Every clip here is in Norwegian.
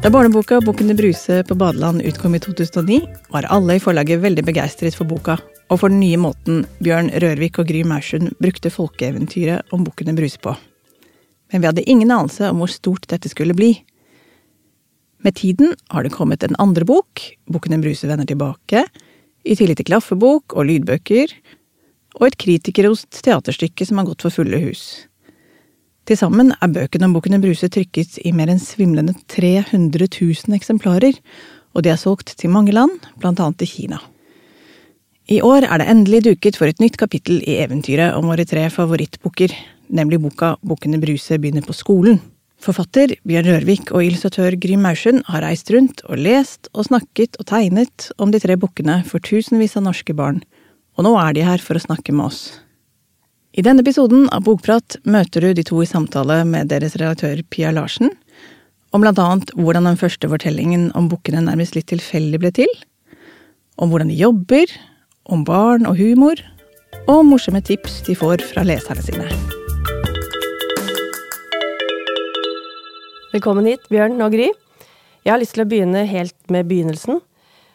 Da barneboka 'Bukkene Bruse' på badeland utkom i 2009, var alle i forlaget veldig begeistret for boka, og for den nye måten Bjørn Rørvik og Gry Maursund brukte folkeeventyret om Bukkene Bruse på. Men vi hadde ingen anelse om hvor stort dette skulle bli. Med tiden har det kommet en andre bok, 'Bukkene Bruse vender tilbake', i tillegg til klaffebok og lydbøker, og et kritikerrost teaterstykke som har gått for fulle hus. Til sammen er bøkene om Bukkene Bruse trykket i mer enn svimlende 300 000 eksemplarer, og de er solgt til mange land, blant annet til Kina. I år er det endelig duket for et nytt kapittel i eventyret om våre tre favorittbukker, nemlig boka Bukkene Bruse begynner på skolen. Forfatter Bjørn Rørvik og illustratør Gry Maursund har reist rundt og lest og snakket og tegnet om de tre bukkene for tusenvis av norske barn, og nå er de her for å snakke med oss. I denne episoden av Bokprat møter du de to i samtale med deres redaktør Pia Larsen, om blant annet hvordan den første fortellingen om bukkene nærmest litt tilfeldig ble til, om hvordan de jobber, om barn og humor, og om morsomme tips de får fra leserne sine. Velkommen hit, Bjørn og Gry. Jeg har lyst til å begynne helt med begynnelsen.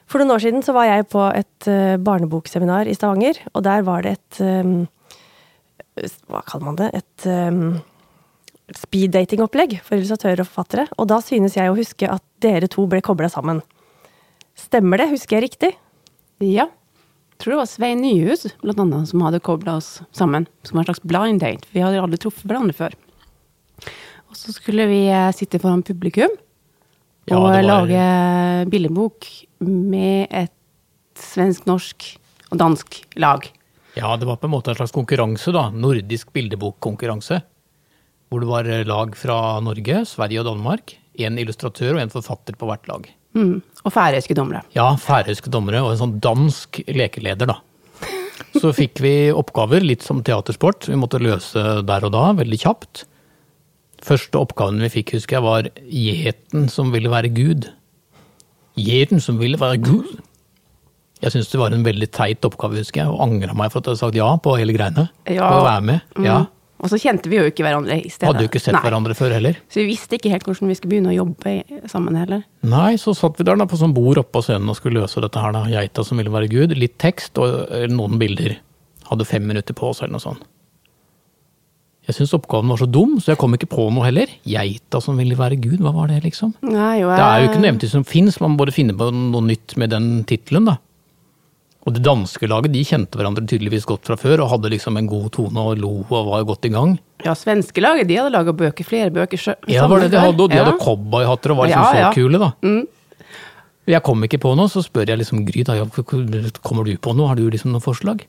For noen år siden så var jeg på et uh, barnebokseminar i Stavanger, og der var det et um, Hva kaller man det? Et um, speeddatingopplegg for illustratører og forfattere. Og da synes jeg å huske at dere to ble kobla sammen. Stemmer det? Husker jeg riktig? Ja. Jeg tror det var Svein Nyhus blant annet, som hadde kobla oss sammen. Som en slags blind date. Vi hadde aldri truffet hverandre før. Og så skulle vi eh, sitte foran publikum Ja, og var- lage billedbok med et svensk, norsk og dansk lag. Ja, det var på en måte en slags konkurranse, da. Nordisk bildebokkonkurranse. Hvor det var lag fra Norge, Sverige og Danmark. En illustratør og en forfatter på hvert lag. Mm. Og færøyske dommere. Ja, færøyske dommere og en sånn dansk lekeleder, da. Så fikk vi oppgaver, litt som teatersport. Vi måtte løse der og da, veldig kjapt. Første oppgaven vi fikk, husker jeg, var gjeten som ville være Gud. Gjeten som ville være Gud. Jeg syns det var en veldig teit oppgave, husker jeg, og angra meg for at jeg hadde sagt ja på hele greiene. Ja. På å være med. Ja. Mm. Og så kjente vi jo ikke hverandre i stedet. Hadde jo ikke sett Nei. hverandre før heller. Så vi visste ikke helt hvordan vi skulle begynne å jobbe sammen heller. Nei, så satt vi der da på sånn bord oppe på scenen og skulle løse dette her, da. Geita som ville være Gud. Litt tekst og noen bilder. Hadde fem minutter på oss, eller noe sånt. Jeg syns oppgaven var så dum, så jeg kom ikke på noe heller. Geita som ville være Gud, hva var det, liksom? Nei, jo, Det er jo ikke noe eventyr som fins, man må bare finne på noe nytt med den tittelen, da. Og det danske laget de kjente hverandre tydeligvis godt fra før, og hadde liksom en god tone og lo og var godt i gang. Ja, svenske laget de hadde laga bøker, flere bøker sjø- Ja, var det de hadde, og de ja. hadde cowboyhatter og var liksom Ja, så ja. kule, da. Mm. Jeg kom ikke på noe, så spør jeg liksom Gry, da, kommer du på noe, har du liksom noe forslag?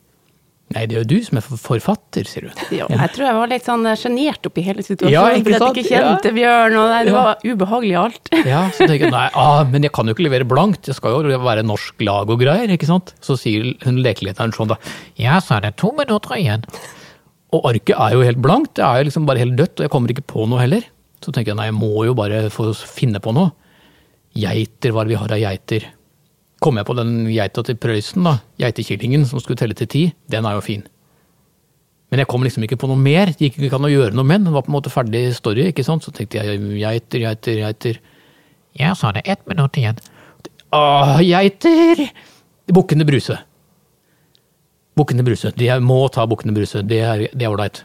Nei, det er jo du som er forfatter, sier du. Ja, jeg tror jeg var litt sånn sjenert oppi hele situasjonen, Ja, fordi at jeg ikke kjente Bjørn, og det, det Ja. var ubehagelig alt. Ja, så tenker jeg, nei, ah, men jeg kan jo ikke levere blankt, det skal jo være norsk lag og greier, ikke sant? Så sier hun lekelederen sånn da, ja, så er det to minutter igjen. Og arket er jo helt blankt, det er jo liksom bare helt dødt, og jeg kommer ikke på noe heller. Så tenker jeg, nei, jeg må jo bare få finne på noe. Geiter, hva er det vi har av geiter? Kom jeg på den geita til Prøysen da, geitekillingen som skulle telle til ti, den er jo fin. Men jeg kom liksom ikke på noe mer, det gikk ikke an å gjøre noe med den, var på en måte ferdig story, ikke sant? Så tenkte jeg, geiter, geiter, geiter. Ja, så er det ett minutt igjen. Åh, geiter! Bukkene Bruse. Bukkene Bruse. De må ta Bukkene Bruse, det det er ålreit.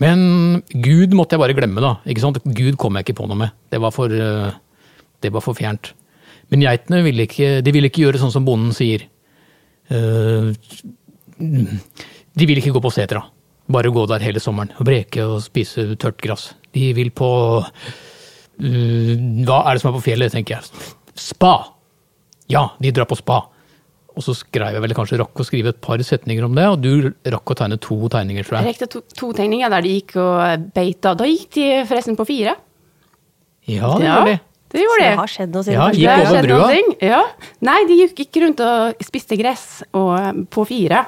Men Gud måtte jeg bare glemme, da. ikke sant? Gud kom jeg ikke på noe med. Det var for, eh, det var for fjernt. Men geitene ville ikke, de ville ikke gjøre sånn som bonden sier. Eh, de vil ikke gå på setra. Bare gå der hele sommeren og breke og spise tørt gress. De vil på eh, Hva er det som er på fjellet, tenker jeg. Spa! Ja, de drar på spa. Og så skrev jeg vel kanskje rakk å skrive et par setninger om det, og du rakk å tegne to tegninger, tror Jeg jeg. rekte to, to tegninger der de gikk og beita. Da gikk de forresten på fire. Ja, det Ja, gjør de. Det Så det har skjedd noe siden Ja, gikk over brua. Ja. Nei, de gikk ikke rundt og spiste gress og, på fire.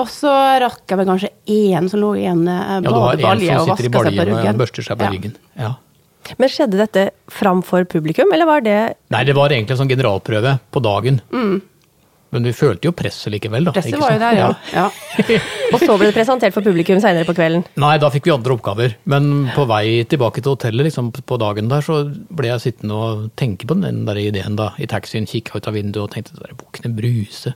Og så rakk jeg vel kanskje én som lå i en eh, badebalje som og vaska seg på ryggen. og børster seg på Ja. ryggen. Ja. Men skjedde dette framfor publikum, eller var det Nei, det var egentlig en sånn generalprøve på dagen. Men vi følte jo presset likevel, da. Presset var jo der, ja. ja. Og så ble det presentert for publikum seinere på kvelden. Nei, da fikk vi andre oppgaver. Men på vei tilbake til hotellet liksom, på dagen der, så ble jeg sittende og tenke på den der ideen da, i taxien, kikka ut av vinduet og tenkte at Bukkene Bruse,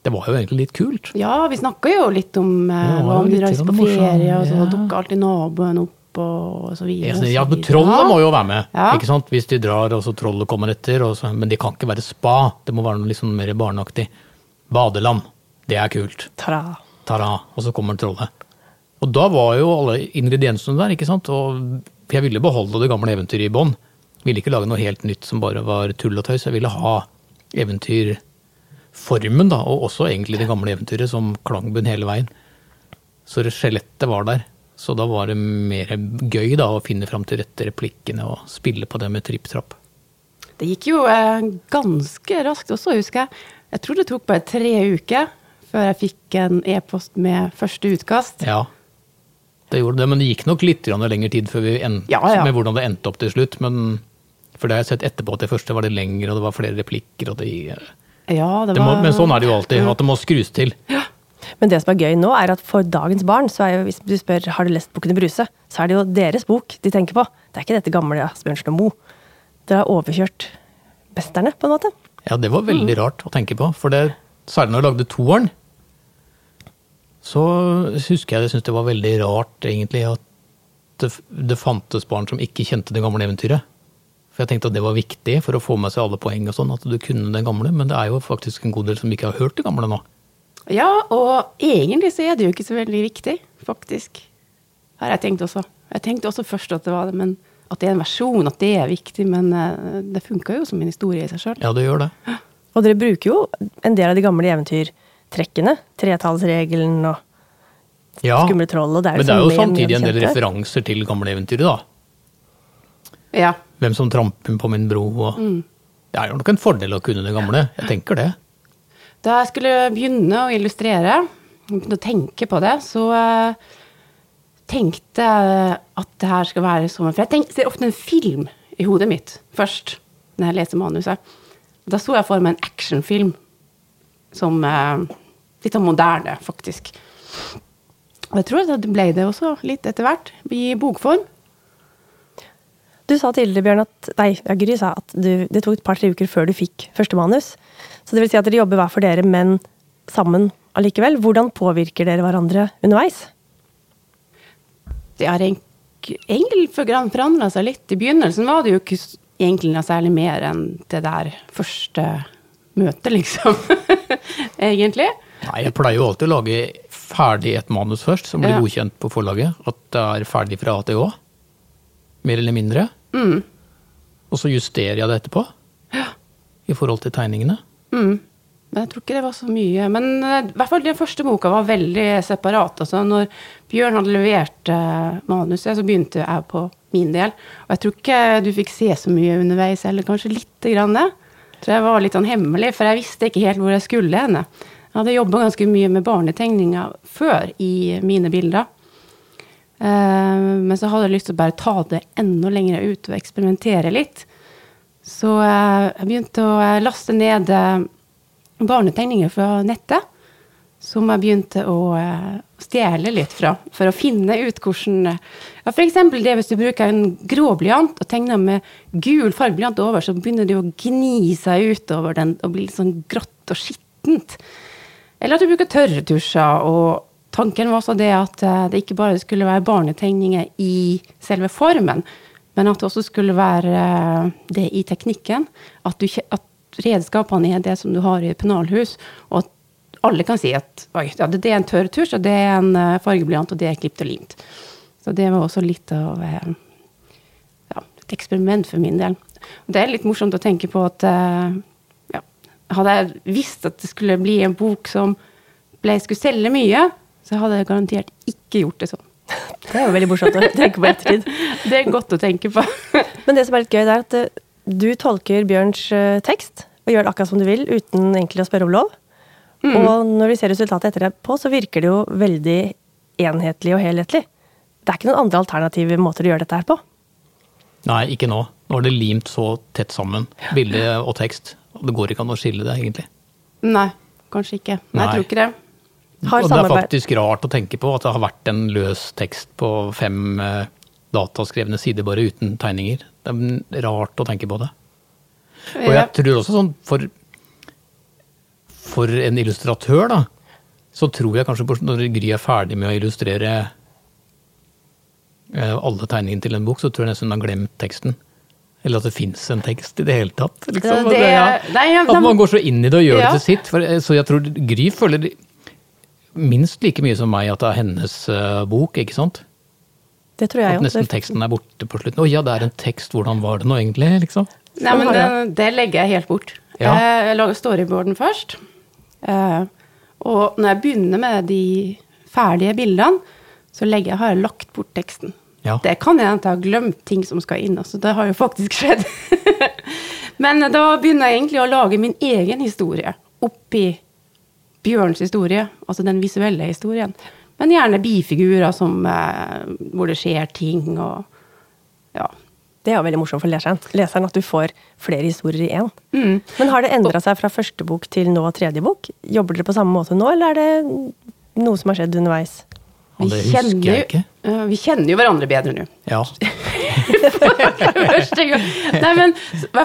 det var jo egentlig litt kult. Ja, vi snakka jo litt om eh, Ja, hva om vi reiste på ferie, og så ja. dukka alltid naboen opp, og så videre. og så Ja, men. Trollet må jo være med, Ja. ikke sant? hvis de drar og så trollet kommer etter. Og så, men det kan ikke være spa, det må være noe sånn mer barneaktig. Badeland, det er kult. Ta-da. Tara, og så kommer trollet. Og da var jo alle ingrediensene der, ikke sant. Og jeg ville beholde det gamle eventyret i bånn. Ville ikke lage noe helt nytt som bare var tull og tøys. Jeg ville ha eventyrformen, da, og også egentlig det gamle eventyret som klangbunn hele veien. Så skjelettet var der. Så da var det mer gøy da, å finne fram til rette replikkene og spille på det med tripp-trapp. Det gikk jo eh, ganske raskt også, husker jeg. Jeg tror det tok bare tre uker før jeg fikk en e-post med første utkast. Ja, det gjorde det, men det gikk nok litt lengre tid før vi endte Ja, ja. med hvordan det endte opp til slutt. Men, for det har jeg sett etterpå at det første var det lengre, og det var flere replikker. Og det, Ja, det det må, men sånn er det jo alltid, at det må skrus til. Men det som er gøy nå, er at for dagens barn, så er jo, hvis du spør har du lest Bukkene Bruse, så er det jo deres bok de tenker på. Det er ikke dette gamle Asbjørnsen og Moe. Dere har overkjørt besterne, på en måte. Ja, det var veldig rart å tenke på. For det, særlig når du lagde toeren, så husker jeg jeg syntes det var veldig rart egentlig at det, det fantes barn som ikke kjente det gamle eventyret. For jeg tenkte at det var viktig for å få med seg alle poeng og sånn, at du kunne det gamle. Men det er jo faktisk en god del som ikke har hørt det gamle nå. Ja, og egentlig så er det jo ikke så veldig viktig, faktisk. Har jeg tenkt også. Jeg tenkte også først at det var det, men at det er en versjon, at det er viktig. Men eh, det funka jo som en historie i seg sjøl. Ja, det gjør det. Og dere bruker jo en del av de gamle eventyrtrekkene. Tretallsregelen og Ja, skumle troll. Og det er men det er jo samtidig en del referanser til gamle eventyret, da. Ja. Hvem som tramper på min bro og Det er jo nok en fordel å kunne det gamle. Jeg tenker det. Da jeg skulle begynne å illustrere, begynne å tenke på det, så eh, tenkte jeg at det her skal være som For jeg tenker, ser ofte en film i hodet mitt først, når jeg leser manuset. Da så jeg for meg en actionfilm som eh, litt sånn moderne, faktisk. Og jeg tror det ble det også litt etter hvert, i bokform. Du sa tidligere, Bjørn, at Nei, ja, Gry sa at du, det tok et par-tre uker før du fikk første manus. Så det vil si at dere jobber hver for dere, men sammen allikevel. Hvordan påvirker dere hverandre underveis? Det har egentlig forandra seg litt. I begynnelsen var det jo ikke egentlig noe særlig mer enn det der første møtet, liksom. egentlig. Nei, jeg pleier jo alltid å lage ferdig et manus først, som blir Ja. godkjent på forlaget. At det er ferdig fra A til Å. Mer eller mindre. Mm. Og så justerer jeg det etterpå. I forhold til tegningene. Mm. Men jeg tror ikke det var så mye. Men eh, i hvert fall den første boka var veldig separat. Altså, når Bjørn hadde levert eh, manuset, så begynte jeg på min del. Og jeg tror ikke du fikk se så mye underveis, eller kanskje lite grann det. Jeg tror jeg var litt sånn hemmelig, for jeg visste ikke helt hvor jeg skulle henne. Jeg hadde jobba ganske mye med barnetegninger før i mine bilder. Eh, men så hadde jeg lyst til å bare ta det enda lenger ut og eksperimentere litt. Så eh, jeg begynte å eh, laste ned barnetegninger fra nettet. Som jeg begynte å stjele litt fra, for å finne ut hvordan ja, eksempel det hvis du bruker en grå blyant og tegner med gul fargeblyant over, så begynner det å gni seg utover den og bli litt sånn grått og skittent. Eller at du bruker tørretusjer. Og tanken var også det at eh, det ikke bare skulle være barnetegninger i selve formen, men at det også skulle være eh, det i teknikken. At, du, at redskapene er det som du har i et pennalhus, og at alle kan si at oi, ja, det er en tørretusj, og det er en eh, fargeblyant, og det er klipt og limt. Så det var også litt av ja, et eksperiment for min del. Det er litt morsomt å tenke på at ja, hadde jeg visst at det skulle bli en bok som ble, skulle selge mye, så hadde jeg garantert ikke gjort det sånn. Det er jo veldig morsomt å tenke på ettertid. Det er godt å tenke på. Men det som er litt gøy, det er at eh, du tolker Bjørns eh, tekst og gjør det akkurat som du vil, uten egentlig å spørre om lov. Og når vi ser resultatet etterpå, så virker det jo veldig enhetlig og helhetlig. Det er ikke noen andre alternative måter å gjøre dette her på. Nei, ikke nå. Nå er det limt så tett sammen, bilde og tekst. Og det går ikke an å skille det, egentlig. Nei, kanskje ikke. Nei, jeg tror ikke det. Har og det er faktisk rart å tenke på at det har vært en løs tekst på fem eh, dataskrevne sider bare uten tegninger. Det er rart å tenke på det. Og jeg tror også sånn for, for en illustratør, da, så tror jeg kanskje på, når Gry er ferdig med å illustrere eh, alle tegningene til en bok, så tror jeg nesten hun har glemt teksten. Eller at det fins en tekst i det hele tatt. Liksom. Det- det ja. nei, ja, at man går så inn i det og gjør Ja. det til sitt. For, eh, så jeg tror Gry føler minst like mye som meg at det er hennes eh, bok, ikke sant? Det tror jeg At nesten Det- teksten er borte på slutten. Å ja, det er en tekst, hvordan var det nå egentlig? liksom? Nei, men det, det legger jeg helt bort. Ja. Eh, Jeg lager storyboarden først. Eh, Og når jeg begynner med de ferdige bildene, så legger jeg, har jeg lagt bort teksten. Ja. Det kan hende at jeg har glemt ting som skal inn. altså Det har jo faktisk skjedd. Men da begynner jeg egentlig å lage min egen historie oppi Bjørns historie, altså den visuelle historien. Men gjerne bifigurer som, eh, hvor det skjer ting og ja. Det er jo veldig morsomt for leseren, leseren at du får flere historier i én. Mm. Men har det endra seg fra første bok til nå tredje bok? Jobber dere på samme måte nå, eller er det noe som har skjedd underveis? Og det Vi husker kjenner jeg ikke. Uh, vi kjenner jo hverandre bedre nå. Ja. Nei, men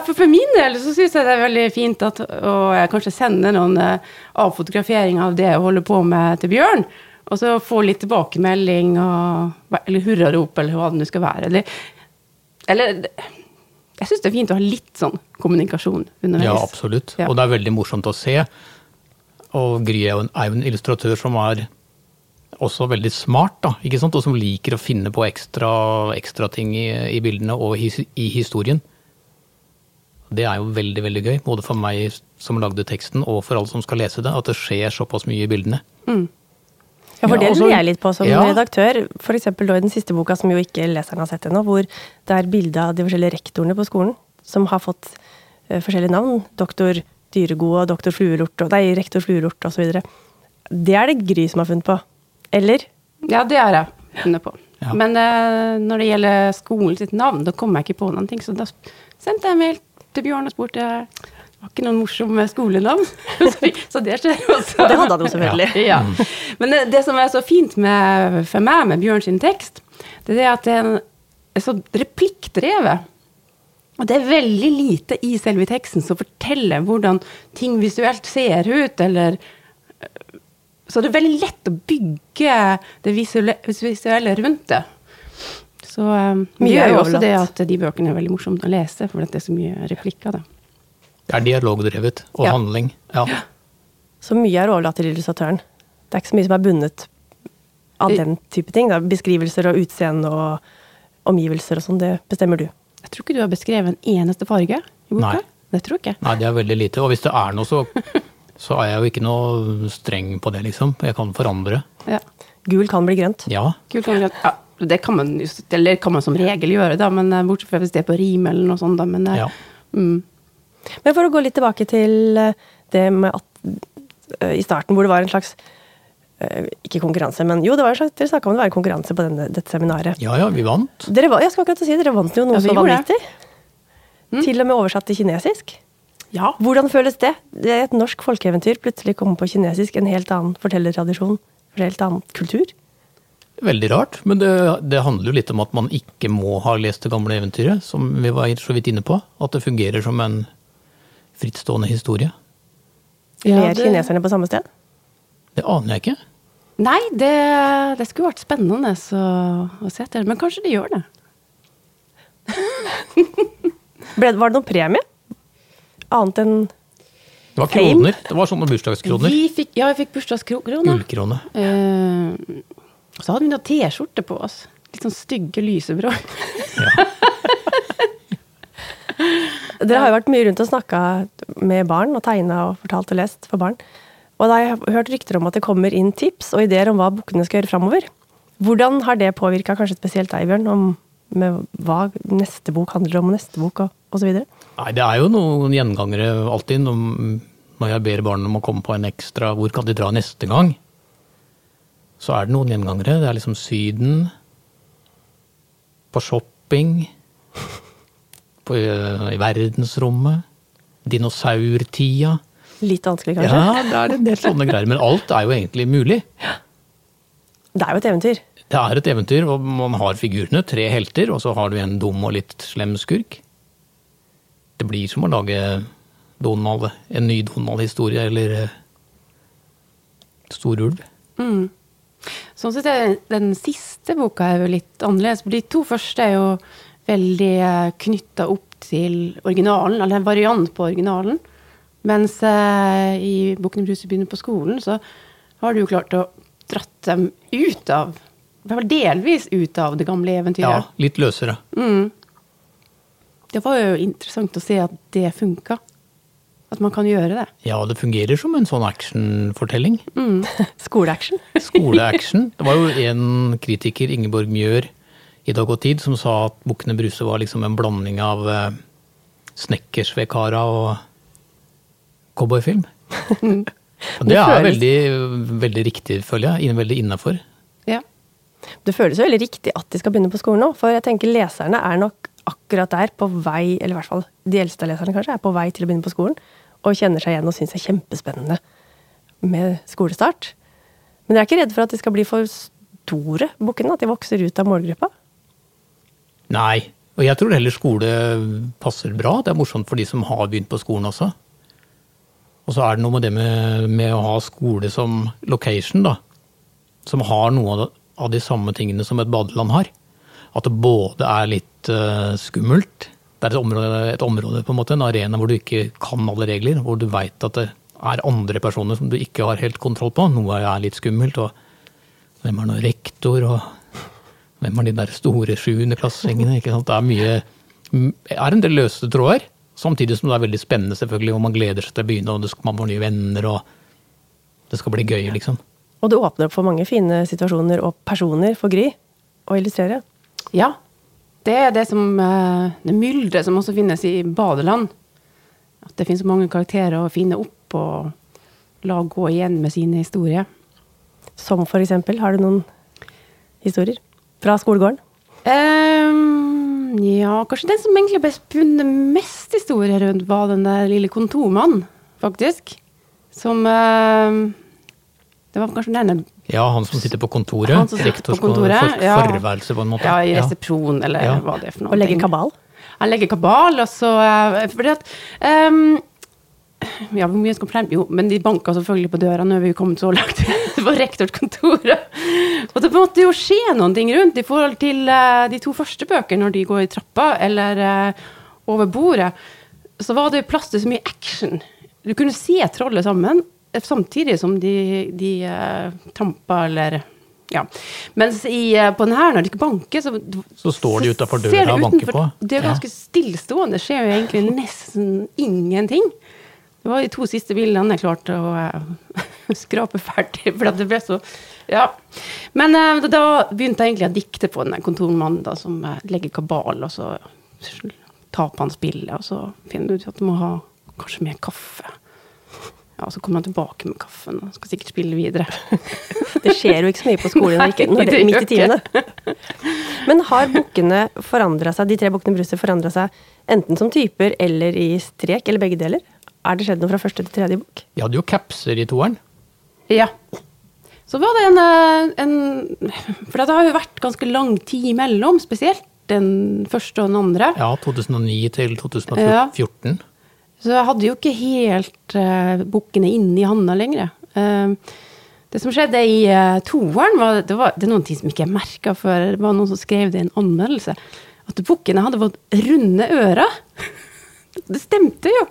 for min del så syns jeg det er veldig fint at og jeg kanskje sender noen uh, avfotograferinger av det jeg holder på med til Bjørn. Og så få litt tilbakemelding og Eller hurrarop, eller hva det nå skal være. Eller, eller Jeg syns det er fint å ha litt sånn kommunikasjon underveis. ja, absolutt. Ja. Og det er veldig morsomt å se. Og Gry er jo en, er en illustratør som er også veldig smart, da, ikke sant? og som liker å finne på ekstra, ekstra ting i, i bildene og his, i historien. Det er jo veldig veldig gøy, både for meg som lagde teksten og for alle som skal lese det, at det skjer såpass mye i bildene. Ja, for det lurer jeg litt på som ja. redaktør. F.eks. i den siste boka, som jo ikke leseren har sett ennå, hvor det er bilde av de forskjellige rektorene på skolen som har fått uh, forskjellige navn. Doktor Dyregod og doktor Fluelort og Nei, rektor Fluelort osv. Det er det Gry som har funnet på. Eller? Ja, det har jeg funnet på. Ja. Men uh, når det gjelder skolen sitt navn, da kom jeg ikke på noen ting. Så da sendte jeg mail til Bjørn og spurte det var ikke noen morsomme skolenavn. så, det skjer også. Og det hadde han jo selvfølgelig. Ja. Men det, det som er så fint med, for meg med Bjørn sin tekst, det er at det er en- er så replikkdrevet. Og det er veldig lite i selve teksten som forteller hvordan ting visuelt ser ut, eller Så det er veldig lett å bygge det visuelle, rundt det. Så um, Mye mye er jo også det at de bøkene er veldig morsomme å lese, for det er så mye replikker. da. Det er dialogdrevet og Ja. handling. Ja. Så mye er overlatt til illustratøren. Det er ikke så mye som er bundet av den type ting. Da. Beskrivelser og utseende og omgivelser og sånn, det bestemmer du. Jeg tror ikke du har beskrevet en eneste farge i boka. Nei. Det tror jeg ikke. Nei, det er veldig lite. Og hvis det er noe, så, så er jeg jo ikke noe streng på det, liksom. Jeg kan forandre. Ja. Gul kan bli grønt. Ja. Gul kan vi- ja, det kan man, just- eller kan man som regel gjøre, da, men eh, bortsett fra hvis det er på rim eller noe sånt. Da, men, eh, ja. mm, Men for å gå litt tilbake til eh, det med at i starten hvor det var en slags eh, Ikke konkurranse, men jo, det var en slags, dere snakka om det var en konkurranse på denne, dette seminaret. ja, ja, vi vant. Dere, jeg skal akkurat si, dere vant jo noe Ja, så gjorde Mm. Til og med oversatt til kinesisk. Ja. Hvordan føles det? Det er et norsk folkeeventyr plutselig kommer på kinesisk. En helt annen fortellertradisjon. En helt annen kultur. Veldig rart, men det, det handler jo litt om at man ikke må ha lest det gamle eventyret, som vi var så vidt inne på. At det fungerer som en frittstående historie. Ja, det... Er kineserne på samme sted? Det aner jeg ikke. Nei, det, det skulle vært spennende å, å se etter, men kanskje de gjør det. Ble, var det noen premie? Annet enn Det var Fame? kroner. Det var sånne bursdagskroner. Vi fikk, ja, vi fikk bursdagskrone. Gullkrone. Eh, så hadde vi noen T-skjorte på oss. Litt sånn stygge lysebrå. Dere har jo vært mye rundt og snakka med barn og tegna og fortalt og lest for barn. Og da har jeg hørt rykter om at det kommer inn tips og ideer om hva bukkene skal gjøre framover. Hvordan har det påvirka kanskje spesielt deg, Bjørn, om med hva neste bok handler om, og neste bok og osv.? Nei, det er jo noen gjengangere alltid når, jeg ber barna om å komme på en ekstra Hvor kan de dra neste gang? Så er det noen gjengangere. Det er liksom Syden. På shopping. På, øh, I verdensrommet. Dinosaurtida. Litt vanskelig, kanskje? Ja, det er en del sånne greier. Men alt er jo egentlig mulig. Det er jo et eventyr. Det er et eventyr, og man har figurene, tre helter, og så har du en dum og litt slem skurk. Det blir som å lage Donald, en ny Donald-historie, eller uh, Storulv. Mm. Sånn sett er den siste boka er jo litt annerledes. De to første er jo veldig knytta opp til originalen, eller en variant på originalen. Mens eh, i boken 'Bruse begynner på skolen', så har du jo klart å dratt dem ut av I hvert fall delvis ut av det gamle eventyret. Ja, litt løsere. Det var jo interessant å se at det funka. At man kan gjøre det. Ja, det fungerer som en sånn actionfortelling. Skoleaction. Skoleaction. Det var jo en kritiker, Ingeborg Mjør, i Dag og Tid, som sa at Bukkene Bruse var liksom en blanding av eh, Snekkersvekara og cowboyfilm. Og det Det er veldig, veldig riktig, føler jeg. Veldig innafor. Ja. Det føles jo veldig riktig at de skal begynne på skolen nå, for jeg tenker leserne er nok akkurat der på vei, eller i hvert fall de eldste leserne kanskje, er på vei til å begynne på skolen, og kjenner seg igjen og syns det er kjempespennende med skolestart. Men jeg er ikke redd for at de skal bli for store, bukkene, at de vokser ut av målgruppa. Nei. Og jeg tror heller skole passer bra. Det er morsomt for de som har begynt på skolen også. Og så er det noe med det med, med å ha skole som location, da. Som har noe av de samme tingene som et badeland har. At det både er litt eh, skummelt. Det er et område, et område, på en måte, en arena hvor du ikke kan alle regler. Hvor du veit at det er andre personer som du ikke har helt kontroll på. Noe er litt skummelt. og Hvem er nå rektor, og hvem er de der store sjuendeklassingene? Det er mye er en del løse tråder. Samtidig som det er veldig spennende, selvfølgelig, og man gleder seg til å begynne, og man får nye venner, og det skal bli gøy, liksom. Og det åpner opp for mange fine situasjoner og personer for Gry å illustrere. Ja. Det er det som eh, Det mylderet som også finnes i badeland. At det finnes så mange karakterer å finne opp og la gå igjen med sine historier. Som for eksempel, har du noen historier fra skolegården? Um, ja, kanskje den som egentlig ble spunnet mest historier rundt, var den der lille kontormannen, faktisk. Som uh, Det var kanskje denne Ja, han som sitter på kontoret. Han som sitter på kontoret, for, ja. forværelse, på en måte. Ja, i resepsjon, eller Ja. hva det er for noe. Og legge kabal? Han legger kabal, og så eh, Fordi at um, Ja, hvor mye skal frem? Jo, men de banka selvfølgelig på døra når vi kom så langt på rektorkontoret. Og det måtte jo skje noen ting rundt i forhold til uh, de to første bøkene, når de går i trappa eller uh, over bordet. Så var det plass til så mye action. Du kunne se trollet sammen, samtidig som de, de eh, trampa eller ja. Mens i, eh, på den her, når de ikke banker, så Så står de utenfor ser døra og banker på. Det er Ja. ganske stillstående Det skjer jo egentlig nesten ingenting. Det var de to siste bildene jeg klarte å uh, skrape ferdig, for det ble så Ja. Men uh, da begynte jeg egentlig å dikte på den kontormannen da, som uh, legger kabal, og så taper han spillet, og så finner du ut at du må ha kanskje mer kaffe. Ja, Så kommer han tilbake med kaffen og skal sikkert spille videre. Det skjer jo ikke så mye på skolen det ikke, når det midt i timene. Men har bukkene forandra seg, de tre bukkene Bruse forandra seg enten som typer eller i strek, eller begge deler? Er det skjedd noe fra første til tredje bok? Vi hadde jo capser i toeren. Ja. Så var det en, eh, en For det har jo vært ganske lang tid imellom, spesielt den første og den andre. Ja, 2009 til 2014. Ja. Så jeg hadde jo ikke helt uh, bukkene inni handa lenger. Uh, det som skjedde i uh, toeren, var, det var det er noen ting som ikke jeg merka før. Det var noen som skrev det i en anmeldelse. At bukkene hadde fått runde ører. Det stemte jo.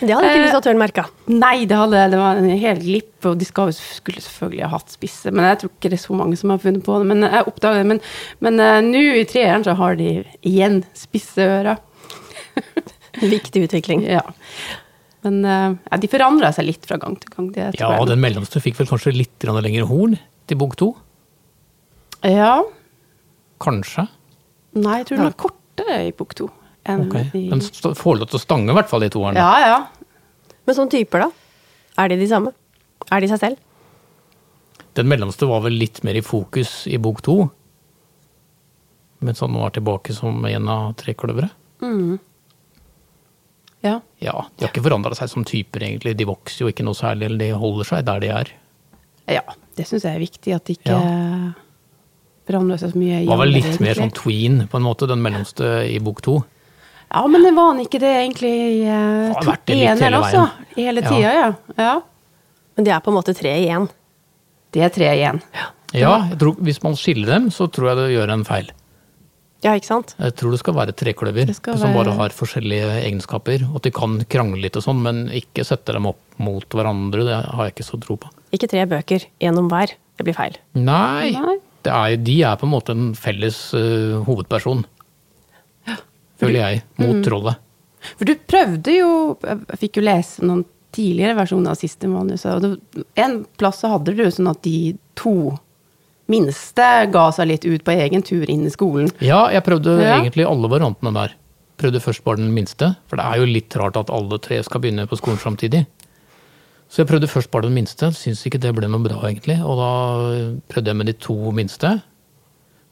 Det hadde ikke illustratøren merka. Nei, det, hadde, det var en hel glipp, og de skal, skulle selvfølgelig ha hatt spisse. Men jeg tror ikke det er så mange som har funnet på det. Men jeg oppdaget det. Men, nå i treeren så har de igjen spisse ører. Viktig utvikling. Ja. Men eh, ja, de forandra seg litt fra gang til gang. Det tror Ja, og den mellomste fikk vel kanskje litt lengre horn til bok to? Ja. Kanskje. Nei, jeg tror den er kortere i bok to. enn Ok. i- Den får lov til å stange, i hvert fall, de to årene. Ja, ja. Men sånne typer, da? Er de de samme? Er de seg selv? Den mellomste var vel litt mer i fokus i bok to. Mens han nå er tilbake som en av tre kløvere. Ja. Ja, De har ikke forandra seg som typer, egentlig. De vokser jo ikke noe særlig, eller de holder seg der de er. ja. Det syns jeg er viktig, at de ikke forandrer seg så mye. i Det var vel litt mer sånn tween, på en måte, den mellomste i bok to. Ja, men det var han ikke det egentlig i uh, Har vært det eneren hele også? Hele tida, ja. ja. Men de er på en måte tre i én. Det er tre igjen. Ja, jeg tror, Hvis man skiller dem, så tror jeg det gjør en feil. Ja, ikke sant? Jeg tror det skal være trekløver skal som bare har forskjellige egenskaper. Og at de kan krangle litt og sånn, men ikke sette dem opp mot hverandre. Det har jeg ikke så tro på. Ikke tre bøker, én om hver. Det blir feil. Nei, Nei. Det er, de er på en måte en felles uh, hovedperson. Føler jeg. Mot trollet. For du prøvde jo Jeg fikk jo lese noen tidligere versjoner av siste manuset, og en plass så hadde du jo sånn at de to minste ga seg litt ut på egen tur inn i skolen. Ja, jeg prøvde Ja. egentlig alle variantene der. Prøvde først bare den minste, for det er jo litt rart at alle tre skal begynne på skolen samtidig. Så jeg prøvde først bare den minste, syns ikke det ble noe bra egentlig. Og da prøvde jeg med de to minste.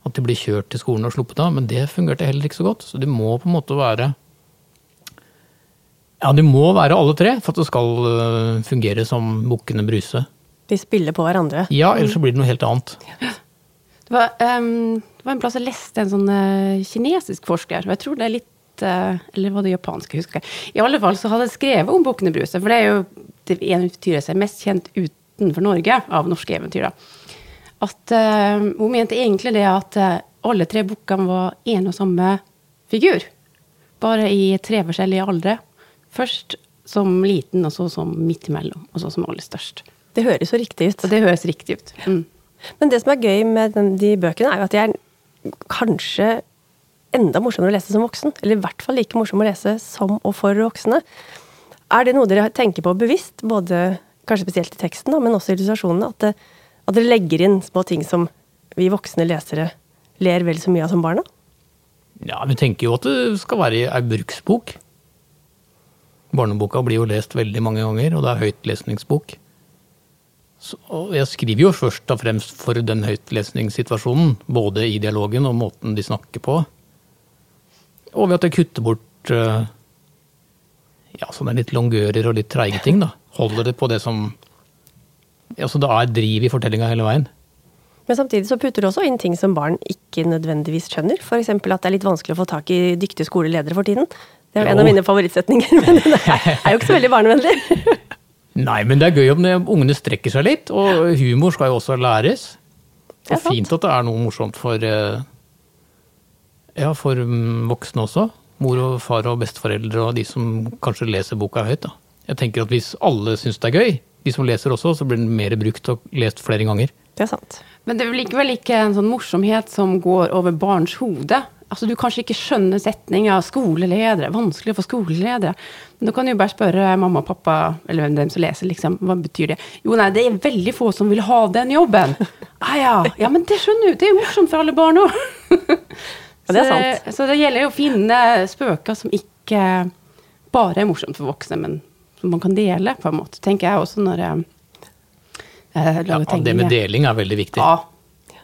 At de blir kjørt til skolen og sluppet av, men det fungerte heller ikke så godt. Så de må på en måte være Ja, de må være alle tre for at det skal øh, fungere som bukkene Bruse. De spiller på hverandre. Ja, ellers så blir det noe helt annet. Det var, um, det var en plass jeg leste en sånn uh, kinesisk forsker, og jeg tror det er litt uh, Eller var det japansk, jeg husker ikke. I alle fall så hadde jeg skrevet om Bukkene Bruse, for det er jo det eventyret som er mest kjent utenfor Norge av norske eventyr. da. At uh, Hun mente egentlig det at alle tre bukkene var en og samme figur. Bare i tre forskjellige aldre. Først som liten, og så som midt imellom, og så som aller størst. Det høres så riktig ut. Og det høres riktig ut. Mm. Men det som er gøy med den, de bøkene, er jo at de er kanskje enda morsommere å lese som voksen. Eller i hvert fall like morsomme å lese som og for voksne. Er det noe dere tenker på bevisst, både kanskje spesielt i teksten, da, men også i illustrasjonene? At, det, at dere legger inn små ting som vi voksne lesere ler vel så mye av som barna? Ja, vi tenker jo at det skal være ei bruksbok. Barneboka blir jo lest veldig mange ganger, og det er høytlesningsbok. Og jeg skriver jo først og fremst for den høytlesningssituasjonen, både i dialogen og måten de snakker på. Og ved at jeg kutter bort eh, ja, sånne litt longører og litt treige ting, da. Holder det på det som Ja, så det er driv i fortellinga hele veien. Men samtidig så putter du også inn ting som barn ikke nødvendigvis skjønner. F.eks. at det er litt vanskelig å få tak i dyktige skoleledere for tiden. Det er jo en av mine favorittsetninger, men den er, er jo ikke så veldig barnevennlig. Nei, men det er gøy om det, ungene strekker seg litt, og humor skal jo også læres. Det er Og fint at det er noe morsomt for, eh, ja, for mm, voksne også. Mor og far og besteforeldre og de som kanskje leser boka høyt. Da. Jeg tenker at hvis alle syns det er gøy, de som leser også, så blir den mer brukt og lest flere ganger. Det er sant. Men det er vel likevel ikke en sånn morsomhet som går over barns hode. Altså, Du kanskje ikke skjønner setninga 'skoleledere', vanskelig å få skoleledere. Men du kan jo bare spørre mamma og pappa, eller hvem dem som leser, liksom, hva betyr det? Jo, nei, det er veldig få som vil ha den jobben. Ah, ja. ja, men det skjønner du, det er morsomt for alle barn òg. Ja, det er sant. Så, så det gjelder jo å finne spøker som ikke bare er morsomt for voksne, men som man kan dele, på en måte. Tenker jeg også når jeg eh, lager Ja, det med deling er veldig viktig. Ja,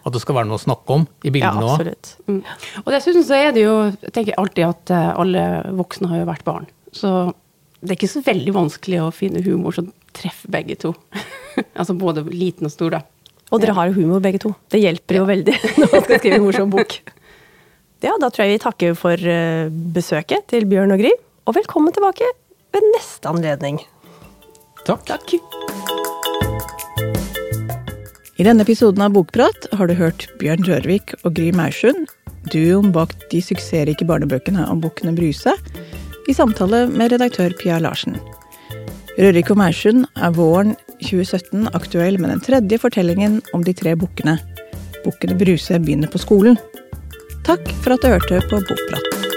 At det skal være noe å snakke om i Ja, bildene òg. absolutt. Mm. Og dessuten så er det jo Jeg tenker alltid at eh, alle voksne har jo vært barn. Så det er ikke så veldig vanskelig å finne humor som treffer begge to. altså både liten og stor, da. Og dere har jo humor begge to. Det hjelper jo veldig når man skal skrive en morsom bok. Ja, da tror jeg vi takker for eh, besøket til Bjørn og Gry. Og velkommen tilbake ved neste anledning. Takk. Takk. I denne episoden av Bokprat har du hørt Bjørn Rørvik og Gry Maursund, duoen bak de suksessrike barnebøkene om bukkene Bruse, i samtale med redaktør Pia Larsen. Rørvik og Maursund er våren 2017 aktuell med den tredje fortellingen om de tre bukkene. Bukkene Bruse begynner på skolen. Takk for at du hørte på Bokprat.